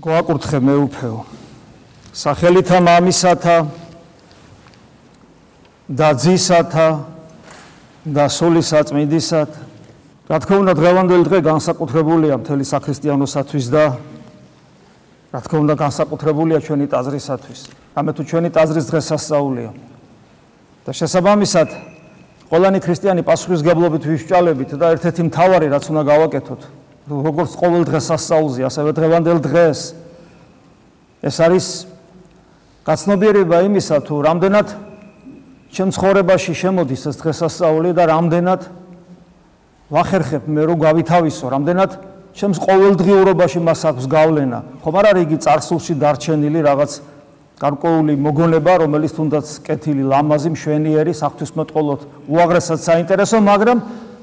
გვაკურთხე მეუფეო. სახელითა მამისათა და ძისათა და სული საწმინდისათ რა თქმა უნდა დღევანდელი დღე განსაკუთრებულია მთელი საქრისტიანოსათვის და რა თქმა უნდა განსაკუთრებულია ჩვენი ტაძრისათვის. ამე თუ ჩვენი ტაძრის დღე სასწაულია და შესაბამისად ყველანი ქრისტიანი პასუხისგებლობით ვიშჭალებით და ერთ-ერთი მთავარი რაც უნდა გავაკეთოთ როგორც ყოველ დღეს სასწაულზე, ასევე დღევანდელ დღეს. ეს არის გაცნობიერება იმისა, თუ რამდენად ჩემ ცხოვრებაში შემოდის ეს დღესასწაული და რამდენად ვახერხებ მე რომ გავითავისო, რამდენად ჩემს ყოველდღიურობაში მას აქვს გავლენა. ხომ არ არის იგი царსულში დარჩენილი რაღაც გარკვეული მოგონება, რომელიც თუნდაც კეთილი, ლამაზი, მშვენიერი, საღვთისმეტყველოდ უაღრესად საინტერესო, მაგრამ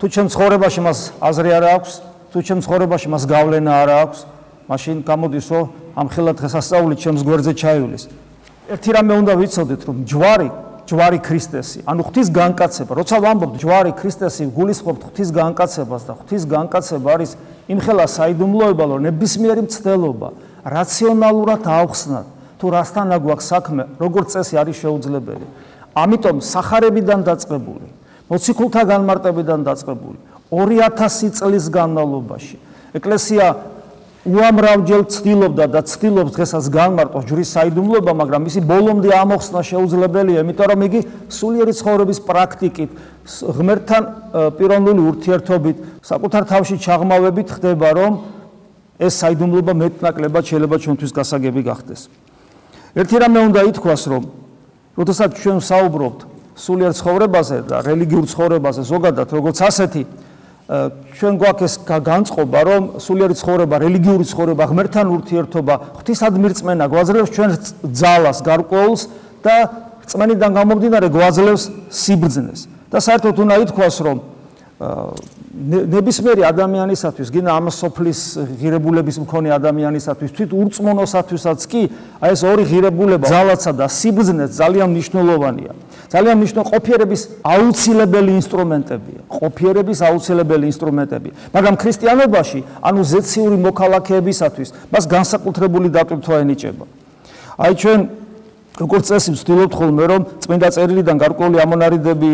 თუ ჩემ ცხოვრებაში მას აზრი არ აქვს, თუ ჩემ ცხოვრებაში მას გავლენა არ აქვს, მაშინ გამოდის, რომ ამ ხელა დღესასწაულით ჩემს გვერდზე ჩაივლის. ერთი რამე უნდა ვიცოდეთ, რომ ჯვარი, ჯვარი ქრისტესი, ანუ ღვთის განკაცება, როცა ვამბობთ ჯვარი ქრისტესი, გულისხმობთ ღვთის განკაცებას და ღვთის განკაცება არის იმ ხელა საიდუმლოება, რომ ნებისმიერი მცდელობა რაციონალურად ავხსნათ, თუ რასთან აგვაქვს საქმე, როგორ წესი არის შეუძლებელი. ამიტომ сахарებიდან დაწყებული, მოციქულთა განმარტებიდან დაწყებული, 2000 წლის განმავლობაში ეკლესია უამრავჯერ ცდილობდა და ცდილობს დღესაც განმარტოს ჯვრის საიდუმლოება, მაგრამ მისი ბოლომდე ამოხსნა შეუძლებელია, იმიტომ რომ იგი სულიერი ცხოვრების პრაქტიკით, ღმერთთან პიროვნული ურთიერთობით, საკუთარ თავში ჩაღმავებით ხდება, რომ ეს საიდუმლოება მეტნაკლებად შეიძლება ჩვენთვის გასაგები გახდეს. ერთი რამე უნდა ითქვას, რომ როდესაც ჩვენ საუბრობთ სულიერ ცხოვრებაზე და რელიგიურ ცხოვრებაზე ზოგადად, როგორც ასეთი, ჩვენ გვაქვს ეს განწყობა, რომ სულიერი ცხოვრება, რელიგიური ცხოვრება, ღმერთთან ურთიერთობა, ღვთისადმირწმენა გვაძლევს ჩვენ ძალას, გარკვეულს და წმენიდან გამომდინარე გვაძლევს სიბრძნეს. და საერთოდ უნდა ითქვას, რომ ნებისმიერი ადამიანისათვის, გინა ამ სოფლის ღირებულების მქონე ადამიანისათვის, თვით ურწმუნოსათვისაც კი, აი ეს ორი ღირებულება, ძალაცა და სიბრძნე ძალიან მნიშვნელოვანია. ძალიან მნიშვნელოვანი ყოფიერების აუცილებელი ინსტრუმენტებია. ყოფიერების აუცილებელი ინსტრუმენტები. მაგრამ ქრისტიანობაში, ანუ ზეციური მოქალაქეებისათვის, მას განსაკუთრებული დატვირთვა ენიჭება. აი ჩვენ როგორც წესი ვცდილობთ ხოლმე რომ წმინდა წერილიდან გარკვეული ამონარიდები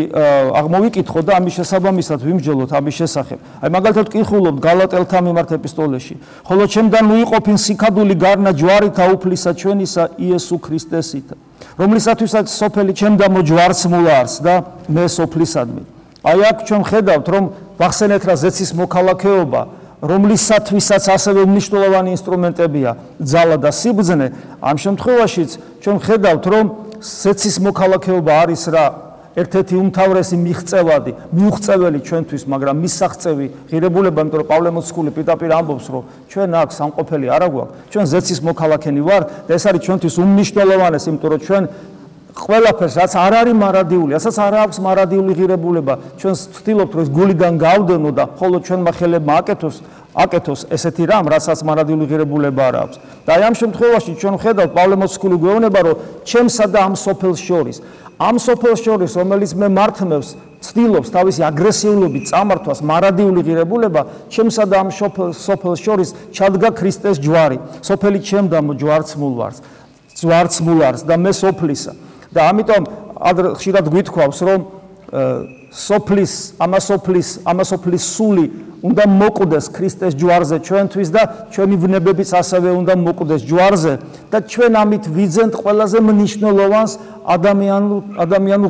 აღმოვიკითხო და ამის შესაბამისად ვიმსჯელოთ ამის შესახებ. აი მაგალითად ვკითხულობთ გალატელთა მიმართ ეპისტოლეში. ხოლო ჩემთან უიყოფინ სიქადული გარნა ჯვარითა უფლისა ჩვენისა იესო ქრისტესით. რომლისათვისაც სოფელი ჩემდა მოჯვარს მულარს და მე სოფლისადმი. აი აქ ჩვენ ხედავთ რომ ვახსენეთ რა ზეცის მოქალაქეობა რომლისათვისაც ასევე მნიშვნელოვანი ინსტრუმენტებია ძალა და სიბრძნე ამ შემთხვევაშიც ჩვენ ხედავთ რომ ზეცის მოქალაქეობა არის რა ერთ-ერთი უმთავრესი მიღწევადი, მიუღწეველი ჩვენთვის, მაგრამ მისაღწევი ღირებულება, იმიტომ რომ პავლე მოციქული პიტაპირ ამბობს, რომ ჩვენ აქ სამყოფელი არ აგვაქვს, ჩვენ ზეცის მოქალაქენი ვართ და ეს არის ჩვენთვის უმნიშვნელოვანესი, იმიტომ რომ ჩვენ ყველაფერს რაც არ არის მარადიული, რასაც არ აქვს მარადიული ღირებულება, ჩვენ ვცდილობთ რომ ეს გულიდან გავდენო და ხოლო ჩვენმა ხელებმა აკეთოს აკეთოს ესეთი რამ, რასაც მარადიული ღირებულება არ აქვს. და აი ამ შემთხვევაში ჩვენ ხედავთ პავლე მოციქული გვეუბნება, რომ ჩემსა და ამ სოფელს შორის ამ სოფელს შორის, რომელიც მე მართმევს, ცდილობს თავისი აგრესიულობით წამართვას მარადიული ღირებულება, ჩემსა და ამ სოფელს შორის ჩადგა ქრისტეს ჯვარი. სოფელი ჩემდა ჯვარცმულვარს, ჯვარცმულარს და მე სოფლისა. და ამიტომ ხშირად გვითხოვს, რომ სოფლის, ამასოფლის, ამასოფლის სული უნდა მოკვდეს ქრისტეს ჯვარზე ჩვენთვის და ჩვენი ვნებებიც ასევე უნდა მოკვდეს ჯვარზე და ჩვენ ამით ვიძენთ ყველაზე მნიშვნელოვანს ადამიანურ ადამიანურ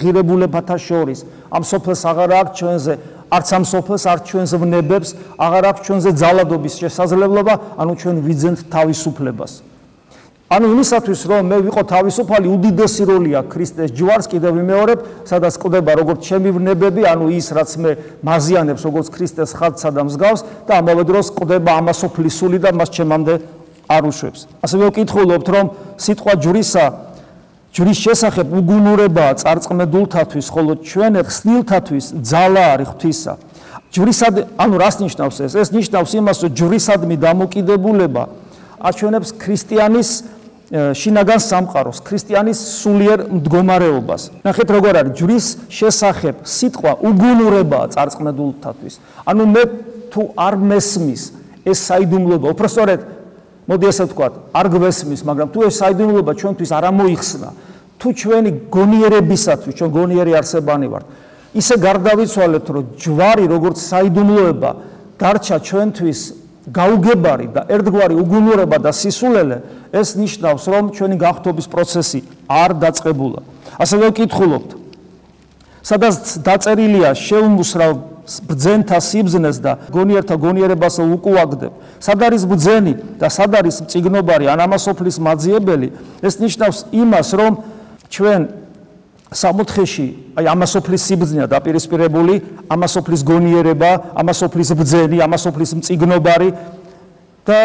ღირებულებათა შორის. ამ სოფელს აღარ აქვს ჩვენზე არც ამ სოფელს არც ჩვენს ვნებებს აღარ აქვს ჩვენზე ძალადობის შესაძლებლობა ანუ ჩვენ ვიძენთ თავისუფლებას ანუ იმისათვის რომ მე ვიყო თავისუფალი უდიდესი როლი აქვს ქრისტეს ჯვარს კიდევ ვიმეორებ სადაც ყდება როგორც ჩემი ვნებები ანუ ის რაც მე მაზიანებს როგორც ქრისტეს ხალხსა და მსგავს და ამავე დროს ყდება ამასოფლის სული და მას ჩემამდე არ უშვებს. ასევე ვკითხულობთ რომ სიტყვა ჯვრისა ჯვრის შესახებ უგუნურებაა წარწმედულთათვის ხოლო ჩვენ ხსნილთათვის ძალა არის ღვთისა. ჯვრისად ანუ რას ნიშნავს ეს? ეს ნიშნავს იმას რომ ჯვრისადმი დამოკიდებულება აჩვენებს ქრისტიანის შინაგან სამყაროს, ქრისტიანის სულიერ მდგომარეობას. ნახეთ როგორ არის ჯვრის შესახებ სიტყვა უგუნურებაა წარწმედულთათვის. ანუ მე თუ არ მესმის ეს საიდუმლოება, უბრალოდ მოდი ასე ვთქვათ, არ გვესმის, მაგრამ თუ ეს საიდუმლოება ჩვენთვის არ ამოიხსნა, თუ ჩვენი გონიერებისათვის ჩვენ გონიერი არსებანი ვართ, ისე გარდავიცვალეთ, რომ ჯვარი როგორც საიდუმლოება დარჩა ჩვენთვის გაუგებარი და ერთგვარი უგუნურება და სისულელე, ეს ნიშნავს, რომ ჩვენი გახთობის პროცესი არ დაწყებულა. ასევე ვკითხულობთ, სადაც დაწერილია შეუმუსრავ ბძენთა სიბზნეს და გონიერთა გონიერებას უკუაგდებ. სად არის ბძენი და სად არის წიგნობარი ან ამასოფლის მაძიებელი? ეს ნიშნავს იმას, რომ ჩვენ სამოთხეში, აი ამასოფლის სიბზნეა დაპირისპირებული, ამასოფლის გონიერება, ამასოფლის ბძენი, ამასოფლის წიგნობარი და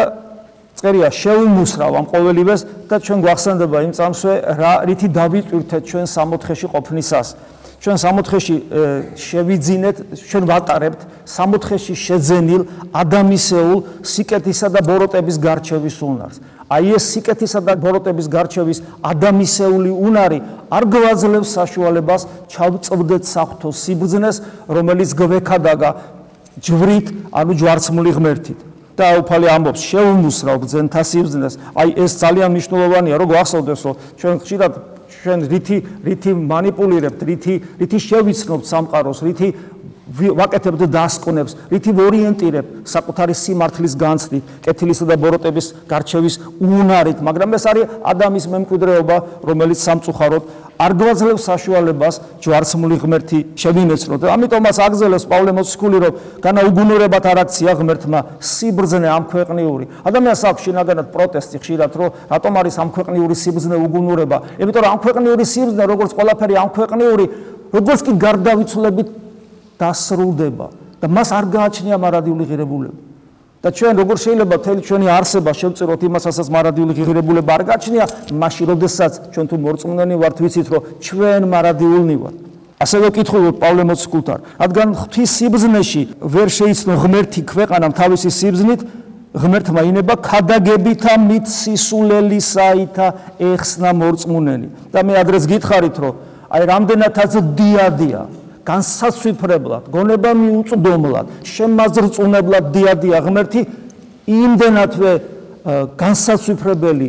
წერია შეუმუსრავ ამ ყოველივეს და ჩვენ გვახსენდება იმ წამსვე რა რითი დავიწვირთეთ ჩვენ სამოთხეში ყოფნისას. ჩვენ სამოთხეში შევიძინეთ, ჩვენ ვატარებთ სამოთხეში შეძენილ ადამიანსეულ სიკეთისა და ბოროტების გარჩევის უნარს. აი ეს სიკეთისა და ბოროტების გარჩევის ადამიანსეული უნარი არ გვაძლევს საშუალებას ჩავწვდეთ საფრთხო სიბძნეს, რომელიც გვექადაგა ჯვრით, ანუ ჯვარცმული ღმერთით. და უფალი ამბობს შეუმუსრავ ბძენთა სიბძნეს. აი ეს ძალიან მნიშვნელოვანია, რომ გვახსოვდეს, რომ ჩვენ ხშირად ჩვენ რითი რითი манипуლირებთ, რითი რითი შევიცნობთ სამყაროს, რითი ვაკეთებთ დასკვნებს, რითი ვორიენტირებთ საკუთარი სიმართლის განცდით, კეთილისა და ბოროტების გარჩევის უნარით, მაგრამ ეს არის ადამიანის მემკვიდრეობა, რომელიც სამწუხაროდ არ გვაძლევს საშუალებას ჯვარცმული ღმერთი შევინეცნოთ. ამიტომაც აგზელებს პავლე მოციქული, რომ განა უგუნურებათ არ აქცია ღმერთმა სიბრძნე ამ ქვეყნიური. ადამიანს აქვს შინაგანად პროტესტი ხშირად, რომ რატომ არის ამ ქვეყნიური სიბრძნე უგუნურება? იმიტომ რომ ამ ქვეყნიური სიბრძნე, როგორც ყველაფერი ამ ქვეყნიური, როგორც კი გარდავიცვლებით დასრულდება და მას არ გააჩნია მარადიული ღირებულება. და ჩვენ როგორ შეიძლება თელი ჩვენი არსება შევწიროთ იმასაც მარადიული ღირებულება არ გაჩნია, მაშინ როდესაც ჩვენ თუ მორწმუნენი ვართ, ვიცით რომ ჩვენ მარადიულნი ვართ. ასევე ვკითხულობ პავლე მოციქულთან, რადგან ღვთის სიბზნეში ვერ შეიცნო ღმერთი ქვეყანამ თავისი სიბზნით, ღმერთმა ინება ქადაგებითა მით სისულელისაითა ეხსნა მორწმუნენი. და მე ადრეს გითხარით რომ აი რამდენადაც დიადია განსაცვიფრებლად, გონება მიუწდომლად, შემაზრწუნებლად დიადია ღმერთი იმდენათვე განსაცვიფრებელი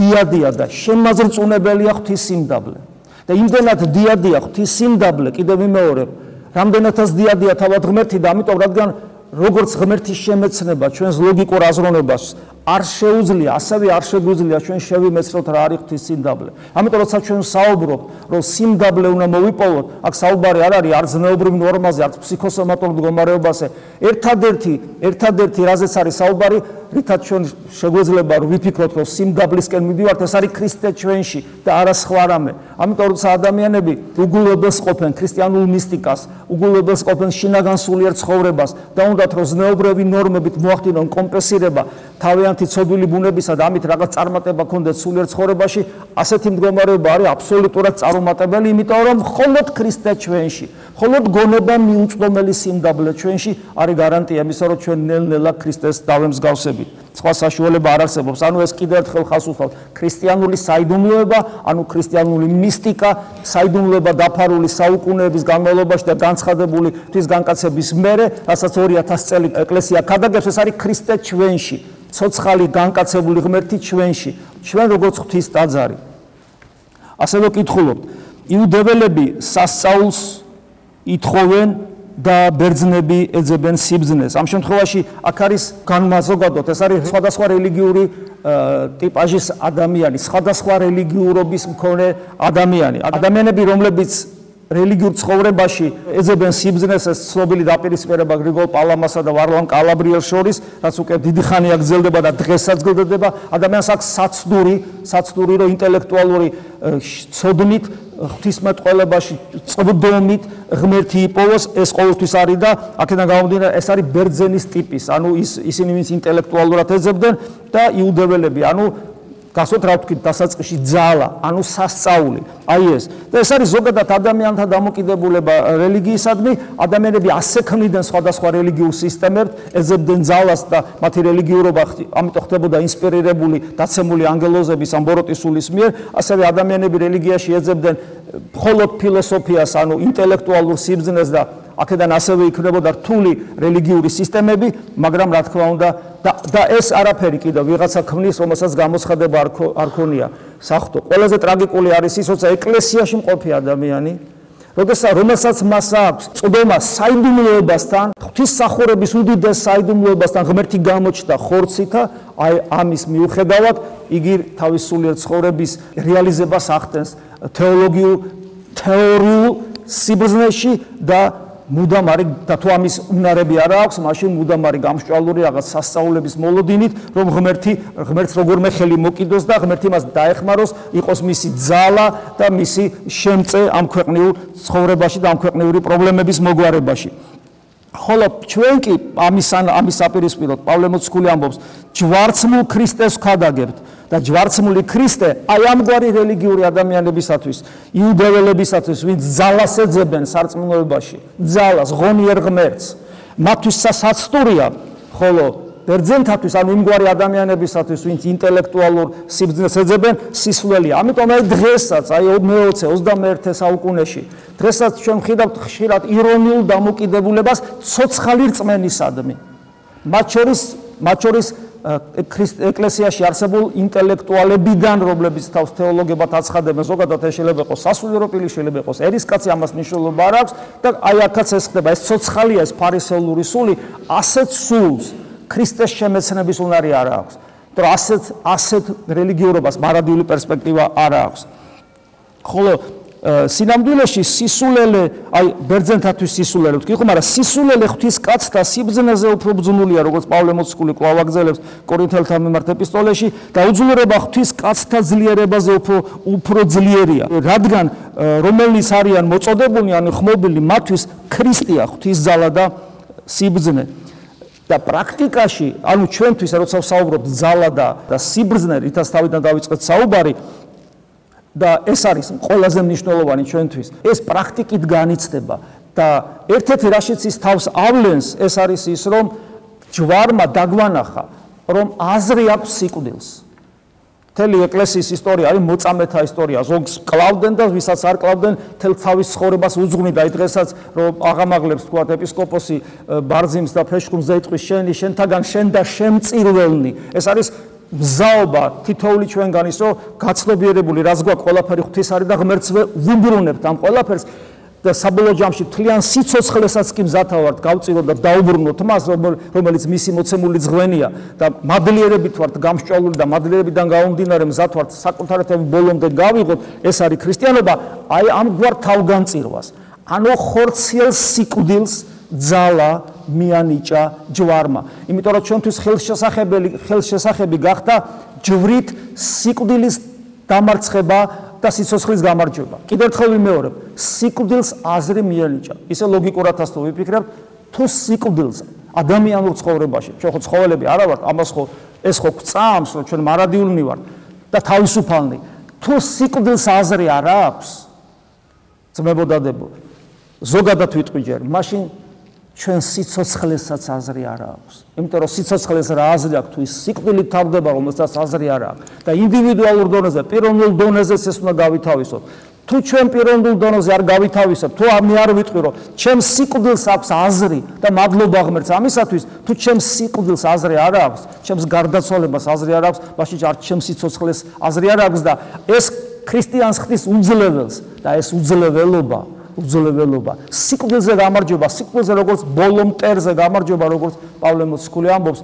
დიადია და შემაზრწუნებელია ღვთისიმდაბლე. და იმდენად დიადია ღვთისიმდაბლე, კიდევ ვიმეორებ, რამდენადაც დიადია თავად ღმერთი და ამიტომ რადგან როგორც ღმერთის შემეცნება ჩვენს ლოგიკურ აზროვნებას არ შეუძლია, ასევე არ შეგვიძლია ჩვენ შევიმეცნოთ რა არის ღვთის სიმდაბლე. ამიტომ როცა ჩვენ საუბრობ, რომ სიმდაბლე უნდა მოვიპოვოთ, აქ საუბარი არ არის არ ზნეობრივ ნორმაზე, არ ფსიქოსომატურ მდგომარეობაზე. ერთადერთი, ერთადერთი რაზეც არის საუბარი, რითაც ჩვენ შეგვეძლება რომ ვიფიქროთ, რომ სიმდაბლისკენ მიდივართ, ეს არის ქრისტე ჩვენში და არა სხვა რამე. ამიტომ როცა ადამიანები უგულებელს ყოფენ ქრისტიანულ მისტიკას, უგულებელს ყოფენ შინაგან სულიერ ცხოვრებას და უნდათ რომ ზნეობრივი ნორმებით მოახდინონ კომპენსირება თავიანთ ერთმანეთი ცოდვილი ბუნებისა და ამით რაღაც წარმატება ქონდეთ სულიერ ცხოვრებაში, ასეთი მდგომარეობა არის აბსოლუტურად წარუმატებელი, იმიტომ რომ მხოლოდ ქრისტე ჩვენში, მხოლოდ გონება მიუწვდომელი სიმდაბლე ჩვენში არის გარანტია იმისა, რომ ჩვენ ნელ-ნელა ქრისტეს დავემსგავსებით. სხვა საშუალება არ არსებობს. ანუ ეს კიდევ ერთხელ ხას უსვავთ, ქრისტიანული საიდუმლოება, ანუ ქრისტიანული მისტიკა, საიდუმლოება დაფარული საუკუნეების განმავლობაში და განცხადებული ღვთის განკაცების მერე, რასაც 2000 წელი ეკლესია ქადაგებს, ეს არის ქრისტე ჩვენში. ცოცხალი განკაცებული ღმერთი ჩვენში, ჩვენ როგორც ღვთის ტაძარი. ასევე ვკითხულობთ, იუდეველები სასწაულს ითხოვენ და ბერძნები ეძებენ სიბზნეს. ამ შემთხვევაში აქ არის განმაზოგადოთ, ეს არის სხვადასხვა რელიგიური ტიპაჟის ადამიანი, სხვადასხვა რელიგიურობის მქონე ადამიანი. ადამიანები, რომლებიც რელიგიურ ცხოვრებაში ეძებენ სიბზნეს ეს ცნობილი დაპირისპირება გრიგოლ პალამასა და ვარლამ კალაბრიელს შორის, რაც უკვე დიდი ხანია გრძელდება და დღესაც გრძელდება. ადამიანს აქვს საცდური, საცდური რო ინტელექტუალური ცოდნით ღვთისმეტყველებაში წვდომით ღმერთი იპოვოს, ეს ყოველთვის არის და აქედან გამომდინარე ეს არის ბერძენის ტიპის, ანუ ის ისინი ვინც ინტელექტუალურად ეძებდნენ და იუდეველები, ანუ გასოთ რა ვთქვით დასაწყისში ძალა, ანუ სასწაული. აი ეს. და ეს არის ზოგადად ადამიანთა დამოკიდებულება რელიგიისადმი, ადამიანები ასე ქმნიდნენ სხვადასხვა რელიგიურ სისტემებს, ეძებდნენ ძალას და მათი რელიგიურობა ამიტომ ხდებოდა ინსპირირებული დაცემული ანგელოზების ან ბოროტისულის მიერ, ასევე ადამიანები რელიგიაში ეძებდნენ მხოლოდ ფილოსოფიას, ანუ ინტელექტუალურ სიბრძნეს და აქედან ასევე იქნებოდა რთული რელიგიური სისტემები, მაგრამ რა თქმა უნდა და და ეს არაფერი კიდევ ვიღაცა ქმნის, რომელსაც გამოცხადება არ ქონია სახთო. ყველაზე ტრაგიკული არის ის, როცა ეკლესიაში მყოფი ადამიანი როდესაც რომელსაც მას აქვს წვდომა საიდუმლოებასთან, ღვთისმსახურების უდიდეს საიდუმლოებასთან ღმერთი გამოჩნდა ხორცითა, აი ამის მიუხედავად იგი თავის სულიერ ცხოვრების რეალიზებას ახდენს თეოლოგიურ თეორიულ სიბრძნეში და მუდამ არის და თუ ამის უნარები არ აქვს, მაშინ მუდამ არის გამშვალული რაღაც სასწაულების მოლოდინით, რომ ღმერთი ღმერთს როგორმე ხელი მოკიდოს და ღმერთი მას დაეხმაროს, იყოს მისი ძალა და მისი შემწე ამ ქვეყნიურ ცხოვრებაში და ამ ქვეყნიური პრობლემების მოგვარებაში. ხოლო ჩვენ კი ამის ამის საპირისპიროდ პავლე მოციქული ამბობს, ჯვარცმულ ქრისტეს ხადაგებთ. და ჯვარცმული ქრისტე აი ამგვარი რელიგიური ადამიანებისათვის, იუდეველებისათვის, ვინც ძალას ეძებენ სარწმუნოებაში, ძალას, ღონიერ ღმერთს, მათთვის სასაცტურია, ხოლო ბერძენთათვის, ანუ იმგვარი ადამიანებისათვის, ვინც ინტელექტუალურ სიბრძნეს ეძებენ, სისვლელია. ამიტომ აი დღესაც, აი მე-20, 21 საუკუნეში, დღესაც ჩვენ ვხედავთ ხშირად ირონიულ დამოკიდებულებას ცოცხალი რწმენისადმი. მათ შორის, მათ შორის ეკლესიაში არსებულ ინტელექტუალებიდან, რომლებიც თავს თეოლოგიებად აცხადებენ, ზოგადად ეს შეიძლება იყოს სასულიერო პირი, შეიძლება იყოს ერისკაცი, ამას მნიშვნელობა არ აქვს და აი აქაც ეს ხდება, ეს ცოცხალია, ეს ფარისეულური სული, ასეთ სულს ქრისტეს შემეცნების უნარი არ აქვს. თორე ასეთ ასეთ რელიგიურობას მარადიული პერსპექტივა არ აქვს. ხოლო სინამდვილეში სისულელე, აი ბერძენთათვის სისულელე ვთქვი, ხო, მაგრამ სისულელე ღვთის კაცთა სიბძნეზე უფრო ბძნულია, როგორც პავლე მოციქული კვლავ აგზელებს კორინთელთა მიმართ ეპისტოლეში და უძლურება ღვთის კაცთა ძლიერებაზე უფრო უფრო ძლიერია, რადგან რომელიც არიან მოწოდებულნი, ანუ ხმობილი მათთვის ქრისტეა ღვთის ძალა და სიბძნე. და პრაქტიკაში, ანუ ჩვენთვის, როცა ვსაუბრობთ ძალა და სიბრძნე, რითაც თავიდან დავიწყეთ საუბარი, და ეს არის ყველაზე მნიშვნელოვანი ჩვენთვის. ეს პრაქტიკით განიცდება და ერთ-ერთი რაშიც ის თავს ავლენს, ეს არის ის, რომ ჯვარმა დაგვანახა, რომ აზრი აქვს სიკვდილს. თელი ეკლესიის ისტორია არის მოწამეთა ისტორია. ზოგს კლავდნენ და ვისაც არ კლავდნენ, თელ თავის ცხოვრებას უძღვნიდა აი დღესაც, რომ აღამაღლებს თქვა ეპისკოპოსი ბარძიმს და ფეშხუნს და იტყვის შენი, შენთაგან შენ და შემწირველნი. ეს არის მზაობა თითოული ჩვენგანის რომ გაცნობიერებული რაც გვაქვს ყველაფერი ღვთის არის და ღმერთს ვუბრუნებთ ამ ყველაფერს და საბოლოო ჯამში თლიან სიცოცხლესაც კი მზათა ვართ გავწიროთ და დაუბრუნოთ მას რომელიც მისი მოცემული ზღვენია და მადლიერებით ვართ გამსჭვალული და მადლიერებიდან გაუმდინარე მზათ ვართ საკუთარეთები ბოლომდე გავიღოთ. ეს არის ქრისტიანობა. აი ამგვარ თავგანწირვას. ანუ ხორციელ სიკვდილს ძალა მიანიჭა ჯვარმა. იმიტომ რომ ჩვენთვის ხელშესახებელი ხელშესახები გახდა ჯვრით სიკვდილის დამარცხება და სიცოცხლის გამარჯვება. კიდევ ერთხელ ვიმეორებ, სიკვდილს აზრი მიანიჭა. ისე ლოგიკურად ასთო ვიფიქრებ, თუ სიკვდილს ადამიანურ ცხოვრებაში, ჩვენ ხო ცხოველები არა ვართ, ამას ხო ეს ხო გწამს, რომ ჩვენ მარადიულნი ვართ და თავისუფალნი. თუ სიკვდილს აზრი არ აქვს, ძმებოდადებო, ზოგადად ვიტყვი ჯერ, მაშინ ჩვენ სიცოცხლესაც აზრი არ აქვს. იმიტომ რომ სიცოცხლეს რა აზრი აქვს თუ ის სიკვდილით თავდება, რომელსაც აზრი არ აქვს და ინდივიდუალურ დონეზე, პიროვნულ დონეზე ეს უნდა გავითავისოთ. თუ ჩვენ პიროვნულ დონეზე არ გავითავისოთ, თუ ამი არ ვიტყვი რომ ჩემ სიკვდილს აქვს აზრი და მადლობა ღმერთს ამისათვის, თუ ჩემ სიკვდილს აზრი არ აქვს, ჩემს გარდაცვალებას აზრი არ აქვს, მაშინ არ ჩემ სიცოცხლეს აზრი არ აქვს და ეს ქრისტიანს ხდის უძლებელს და ეს უძლებელობა უძლებელობა. სიკვდილზე გამარჯობა, სიკვდილზე როგორც ბოლომტერზე გამარჯობა, როგორც პავლე მოციქული ამბობს,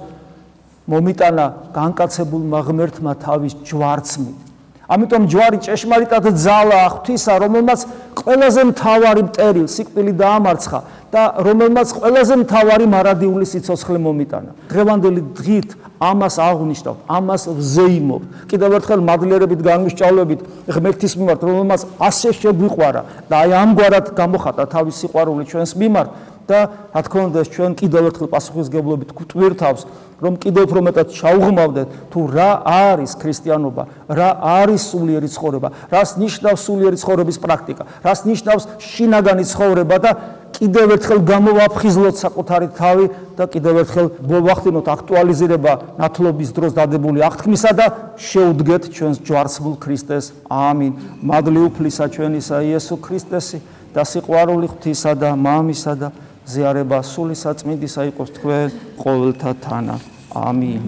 მომიტანა განკაცებულმა ღმერთმა თავის ჯვარცმით. ამიტომ ჯვარი ჭეშმარიტად ძალა ღვთისა, რომელმაც ყველაზე მთავარი მტერი სიკვდილი დაამარცხა და რომელმაც ყველაზე მთავარი მარადიული სიცოცხლე მომიტანა. დღევანდელი დღით ამას აღნიშნავ, ამას ვზეიმობ. კიდევ ერთხელ მადლიერებით განვისჭავლებით ღმერთის მიმართ, რომელმაც ასე შეგვიყვარა და აი ამგვარად გამოხატა თავის სიყვარული ჩვენს მიმართ და რა თქმა უნდა ჩვენ კიდევ ერთხელ პასუხისგებლობით გვტვირთავს, რომ კიდევ უფრო მეტად ჩაუღმავდეთ თუ რა არის ქრისტიანობა, რა არის სულიერი ცხოვრება, რას ნიშნავს სულიერი ცხოვრების პრაქტიკა, რას ნიშნავს შინაგანი ცხოვრება და კიდევ ერთხელ გამოვაფხიზლოთ საკუთარი თავი და კიდევ ერთხელ მოვახდინოთ აქტუალიზება ნათლობის დროს დადებული აღთქმისა და შეუდგეთ ჩვენს ჯვარცმულ ქრისტეს. ამინ. მადლი უფლისა ჩვენისა იესო ქრისტესი და სიყვარული ღვთისა და მამისა და ზიარება სული საწმინდისა იყოს თქვენ ყოველთა თანა. ამინ